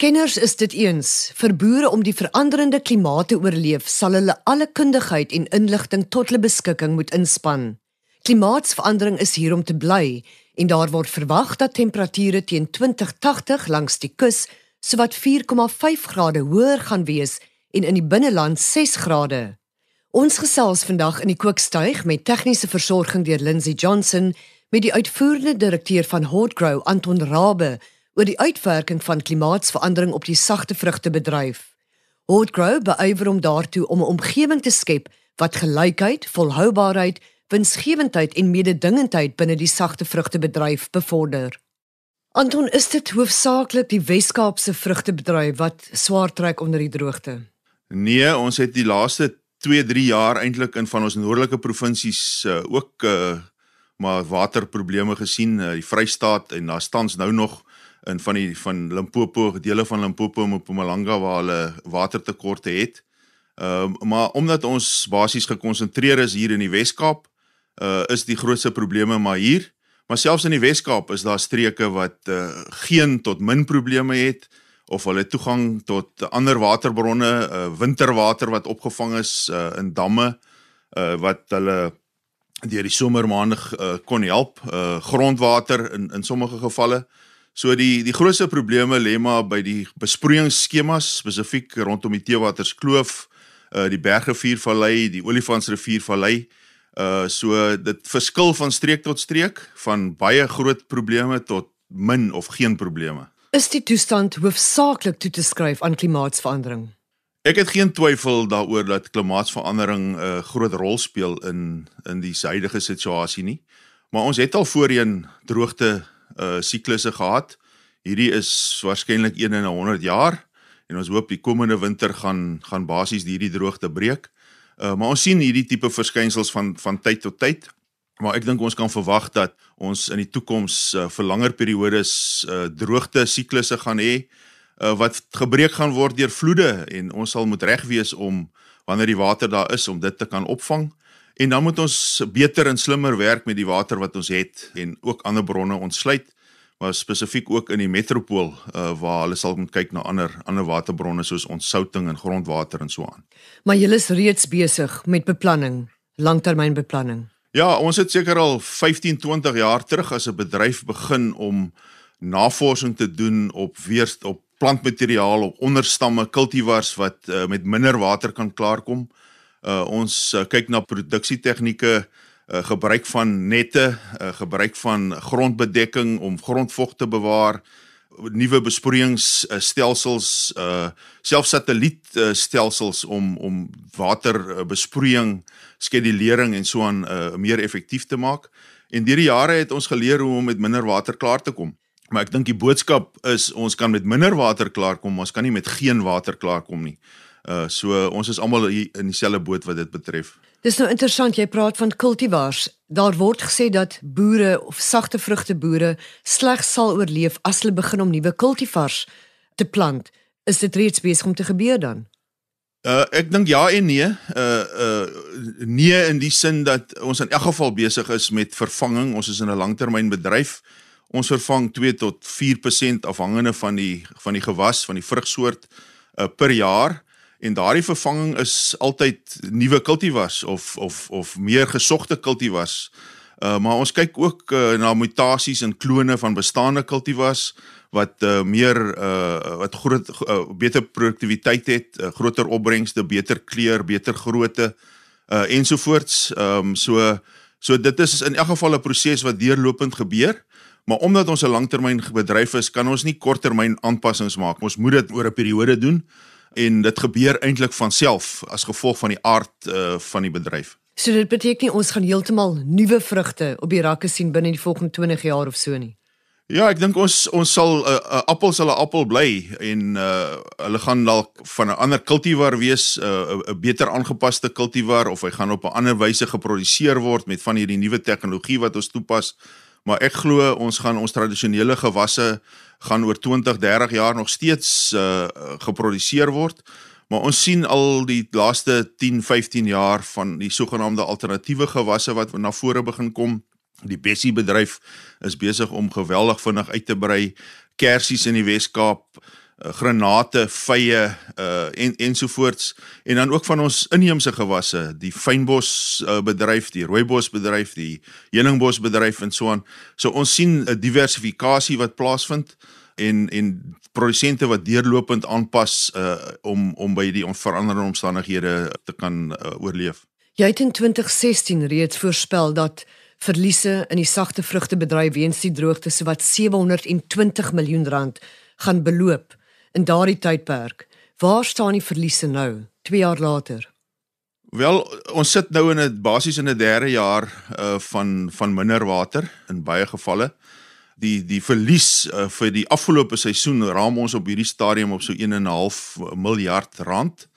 Kenners is dit eens vir boere om die veranderende klimaat te oorleef, sal hulle alle kundigheid en inligting tot hulle beskikking moet inspann. Klimaatsverandering is hier om te bly en daar word verwag dat temperature teen 2080 langs die kus sowat 4,5 grade hoër gaan wees en in die binneland 6 grade. Ons gesels vandag in die kookstuig met tegniese versorging deur Lindsey Johnson met die uitvoerende direkteur van Hotgrow Anton Rabe oor die uitwerking van klimaatsverandering op die sagte vrugtebedryf. Hotgrow beywer om daartoe om 'n omgewing te skep wat gelykheid, volhoubaarheid winsgewendheid en mededingendheid binne die sagte vrugtebedryf bevorder. Anton, is dit hoofsaaklik die Wes-Kaapse vrugtebedryf wat swaar trek onder die droogte? Nee, ons het die laaste 2-3 jaar eintlik in van ons noordelike provinsies uh, ook uh, maar waterprobleme gesien, uh, die Vrystaat en daar staans nou nog in van die van Limpopo, dele van Limpopo en Mpumalanga waar hulle watertekorte het. Ehm uh, maar omdat ons basies gekonsentreer is hier in die Wes-Kaap, uh, is die grootste probleme maar hier. Maar selfs in die Wes-Kaap is daar streke wat uh, geen tot min probleme het of hulle toegang tot ander waterbronne, uh, winterwater wat opgevang is uh, in damme uh, wat hulle deur die somermaande uh, kon help, uh, grondwater in in sommige gevalle. So die die grootste probleme lê maar by die besproeiingsskemas spesifiek rondom die Teewaterskloof, uh, die Bergriviervallei, die Olifantsriviervallei. Uh so dit verskil van streek tot streek van baie groot probleme tot min of geen probleme. Is die toestand hoofsaaklik toe te skryf aan klimaatsverandering? Ek het geen twyfel daaroor dat klimaatsverandering 'n uh, groot rol speel in in die huidige situasie nie. Maar ons het al voorheen droogte uh siklusse gehad. Hierdie is waarskynlik een in 'n 100 jaar en ons hoop die komende winter gaan gaan basies hierdie droogte breek. Uh, maar ons sien hierdie tipe verskynsels van van tyd tot tyd. Maar ek dink ons kan verwag dat ons in die toekoms uh, vir langer periodes uh, droogte siklusse gaan hê uh, wat gebreek gaan word deur vloede en ons sal moet reg wees om wanneer die water daar is om dit te kan opvang. En dan moet ons beter en slimmer werk met die water wat ons het en ook ander bronne ontsluit maar spesifiek ook in die metropool uh, waar hulle sal moet kyk na ander ander waterbronne soos ontsouting en grondwater en so aan. Maar julle is reeds besig met beplanning, langtermynbeplanning. Ja, ons het seker al 15, 20 jaar terug as 'n bedryf begin om navorsing te doen op weer op plantmateriaal op onderstamme kultivars wat uh, met minder water kan klaarkom. Uh, ons uh, kyk na produksietegnieke uh, gebruik van nette, uh, gebruik van grondbedekking om grondvog te bewaar, nuwe besproeiingsstelsels, uh selfs satellietstelsels om om waterbesproeiing, skedulering en so aan uh, meer effektief te maak. En deur die jare het ons geleer hoe om met minder water klaar te kom. Maar ek dink die boodskap is ons kan met minder water klaarkom, ons kan nie met geen water klaarkom nie. Uh so ons is almal in dieselfde boot wat dit betref. Dis nou interessant jy praat van kultivars. Daar word gesê dat boere of sagte vrugteboere slegs sal oorleef as hulle begin om nuwe kultivars te plant. Is dit reeds besig om te gebeur dan? Uh ek dink ja en nee. Uh uh nee in die sin dat ons in elk geval besig is met vervanging. Ons is in 'n langtermynbedryf. Ons vervang 2 tot 4% afhangende van die van die gewas van die vrugsoort uh per jaar en daardie vervanging is altyd nuwe kultivars of of of meer gesogte kultivars. Uh maar ons kyk ook uh, na mutasies in klone van bestaande kultivars wat uh, meer uh wat groot uh, beter produktiwiteit het, uh, groter opbrengste, beter kleur, beter grootte uh ensovoorts. Ehm um, so so dit is in elk geval 'n proses wat deurlopend gebeur. Maar omdat ons 'n langtermynbedryf is, kan ons nie korttermyn aanpassings maak. Ons moet dit oor 'n periode doen en dit gebeur eintlik van self as gevolg van die aard uh, van die bedryf. So dit beteken ons gaan heeltemal nuwe vrugte op die rakke sien binne die volgende 20 jaar of so nie. Ja, ek dink ons ons sal 'n uh, uh, appel sal 'n appel bly en uh hulle gaan dalk van 'n ander kultivar wees, 'n uh, beter aangepaste kultivar of hy gaan op 'n ander wyse geproduseer word met van hierdie nuwe tegnologie wat ons toepas. Maar ek glo ons gaan ons tradisionele gewasse gaan oor 20, 30 jaar nog steeds uh geproduseer word. Maar ons sien al die laaste 10, 15 jaar van die sogenaamde alternatiewe gewasse wat na vore begin kom. Die Bessie bedryf is besig om geweldig vinnig uit te brei. Kersies in die Wes-Kaap uh, granate, vye uh en ensovoorts en dan ook van ons inheemse gewasse, die fynbos uh, bedryf, die rooibos bedryf, die heuningbos bedryf en so aan. So ons sien 'n diversifikasie wat plaasvind en en produsente wat deurlopend aanpas uh om om by die veranderende omstandighede te kan uh, oorleef. Jy het in 2016 reeds voorspel dat verliese in die sagte vrugtebedryf weens die droogte sowat 720 miljoen rand gaan beloop in daardie tydperk. Waar staan die verliese nou 2 jaar later? Wel, ons sit nou in 'n basies in 'n derde jaar uh van van minder water in baie gevalle. Die die verlies uh, vir die afgelope seisoen raam ons op hierdie stadium op so 1.5 miljard rand.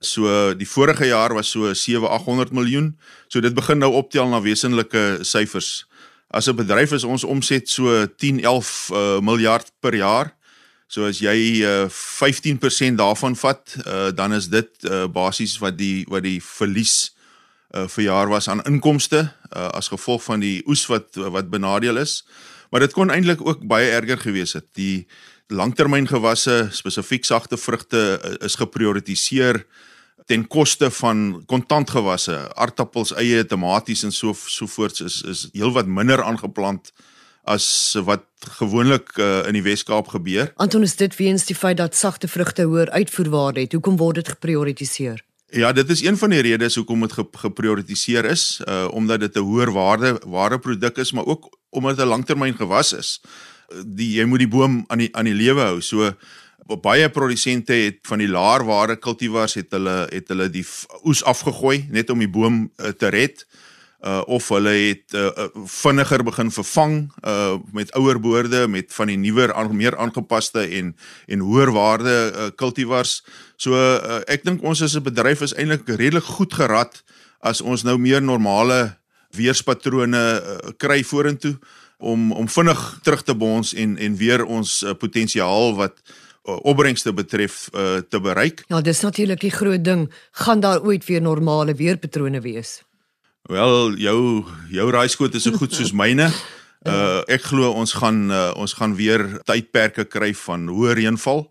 So die vorige jaar was so 7-800 miljoen. So dit begin nou optel na wesenlike syfers. As 'n bedryf is ons omset so 10-11 uh, miljard per jaar. So as jy uh, 15% daarvan vat, uh, dan is dit uh, basies wat die wat die verlies uh, vir jaar was aan inkomste uh, as gevolg van die oes wat wat benadeel is. Maar dit kon eintlik ook baie erger gewees het. Die langtermyngewasse, spesifiek sagte vrugte is geprioritiseer ten koste van kontantgewasse, aardappels, eie, tomaties en so so voorts is is heelwat minder aangeplant as wat gewoonlik uh, in die Wes-Kaap gebeur. Anton is dit weens die feit dat sagte vrugte hoër uitvoerwaarde het. Hoekom word dit geprioritiseer? Ja, dit is een van die redes hoekom dit geprioritiseer is, uh omdat dit 'n hoër waarde ware produk is, maar ook omdat dit 'n langtermyn gewas is. Die jy moet die boom aan die aan die lewe hou. So baie produsente het van die laer waarde kultivars het hulle het hulle die oes afgegooi net om die boom uh, te red uh, of hulle het uh, vinniger begin vervang uh, met ouer boorde met van die nuwer meer aangepaste en en hoër waarde uh, kultivars. So uh, ek dink ons as 'n bedryf is eintlik redelik goed gerad as ons nou meer normale weerspatrone uh, kry vorentoe om om vinnig terug te bons en en weer ons uh, potensiaal wat uh, opbrengste betref uh, te bereik. Ja, dis natuurlik die groot ding, gaan daar ooit weer normale weerpatrone wees? Wel, jou jou raaiskoot is so goed soos myne. Uh ek glo ons gaan uh, ons gaan weer tydperke kry van hoë reënval.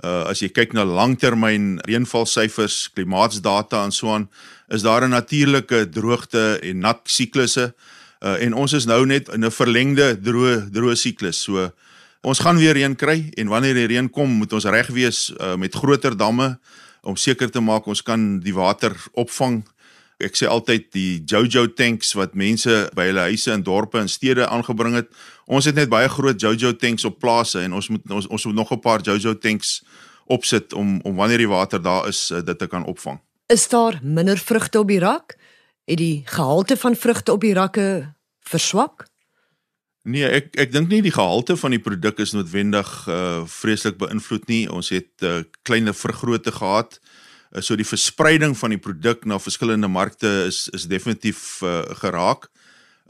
Uh as jy kyk na langtermyn reënvalsyfers, klimaatsdata en so aan, is daar 'n natuurlike droogte en nat siklusse. Uh en ons is nou net in 'n verlengde droë droë siklus. So uh Ons gaan weer reën kry en wanneer die reën kom, moet ons reg wees uh, met groter damme om seker te maak ons kan die water opvang. Ek sê altyd die Jojo tanks wat mense by hulle huise in dorpe en stede aangebring het. Ons het net baie groot Jojo tanks op plase en ons moet ons, ons moet nog 'n paar Jojo tanks opsit om om wanneer die water daar is uh, dit te kan opvang. Is daar minder vrugte op die rak? Het die gehalte van vrugte op die rakke verswak? Nee, ek ek dink nie die gehalte van die produk is noodwendig uh vreeslik beïnvloed nie. Ons het uh kleiner vergrootte gehad. Uh, so die verspreiding van die produk na verskillende markte is is definitief uh geraak.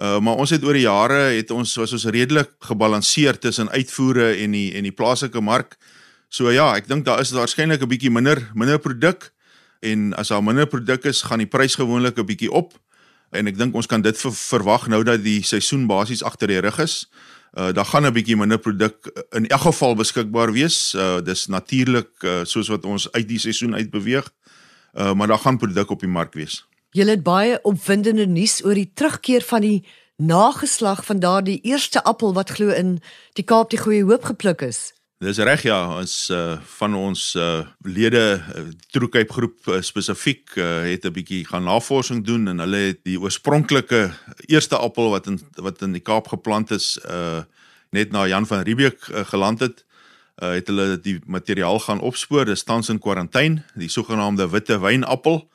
Uh maar ons het oor die jare het ons was ons redelik gebalanseer tussen uitvoere en die en die plaaslike mark. So ja, ek dink daar is waarskynlik 'n bietjie minder minder produk en as daar minder produk is, gaan die prys gewoonlik 'n bietjie op en ek dink ons kan dit ver, verwag nou dat die seisoen basies agter die rug is. Uh daar gaan 'n bietjie minder produk in elk geval beskikbaar wees. Uh dis natuurlik uh, soos wat ons uit die seisoen uit beweeg. Uh maar daar gaan produk op die mark wees. Jy het baie opwindende nuus oor die terugkeer van die nageslag van daardie eerste appel wat glo in die Kaap die goeie hoop gepluk is. Dis reg ja, ons uh, van ons uh, lede uh, Troekyp groep uh, spesifiek uh, het 'n bietjie gaan navorsing doen en hulle het die oorspronklike eerste appel wat in wat in die Kaap geplant is uh, net na Jan van Riebeeck uh, geland het, uh, het hulle die materiaal gaan opspoor. Dit staan in kwarantyne, die sogenaamde witte wynappel.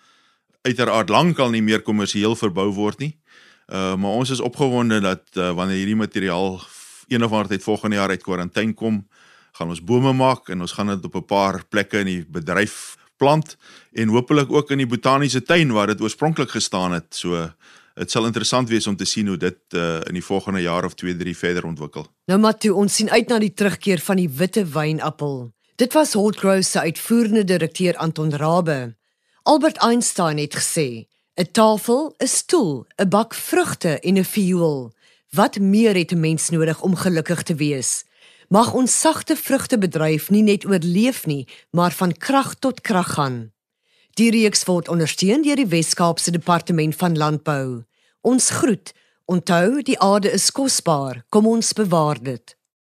Uiteraard lankal nie meer kommersieel verbou word nie. Uh, maar ons is opgewonde dat uh, wanneer hierdie materiaal een of ander tyd volgende jaar uit kwarantyne kom, gaan ons bome maak en ons gaan dit op 'n paar plekke in die bedryf plant en hopelik ook in die botaniese tuin waar dit oorspronklik gestaan het. So dit sal interessant wees om te sien hoe dit uh, in die volgende jaar of 2, 3 verder ontwikkel. Nou Matthie, ons sien uit na die terugkeer van die witte wynappel. Dit was Holtgrow se uitvoerende direkteur Anton Rabbe. Albert Einstein het gesê: "’n Tafel, 'n stoel, 'n bak vrugte en 'n viool. Wat meer het 'n mens nodig om gelukkig te wees?" Mag ons sagte vrugtebedryf nie net oorleef nie, maar van krag tot krag gaan. Die reeks word ondersteun deur die Wes-Kaapse Departement van Landbou. Ons groet. Onthou, die aarde is kosbaar. Kom ons bewaar dit.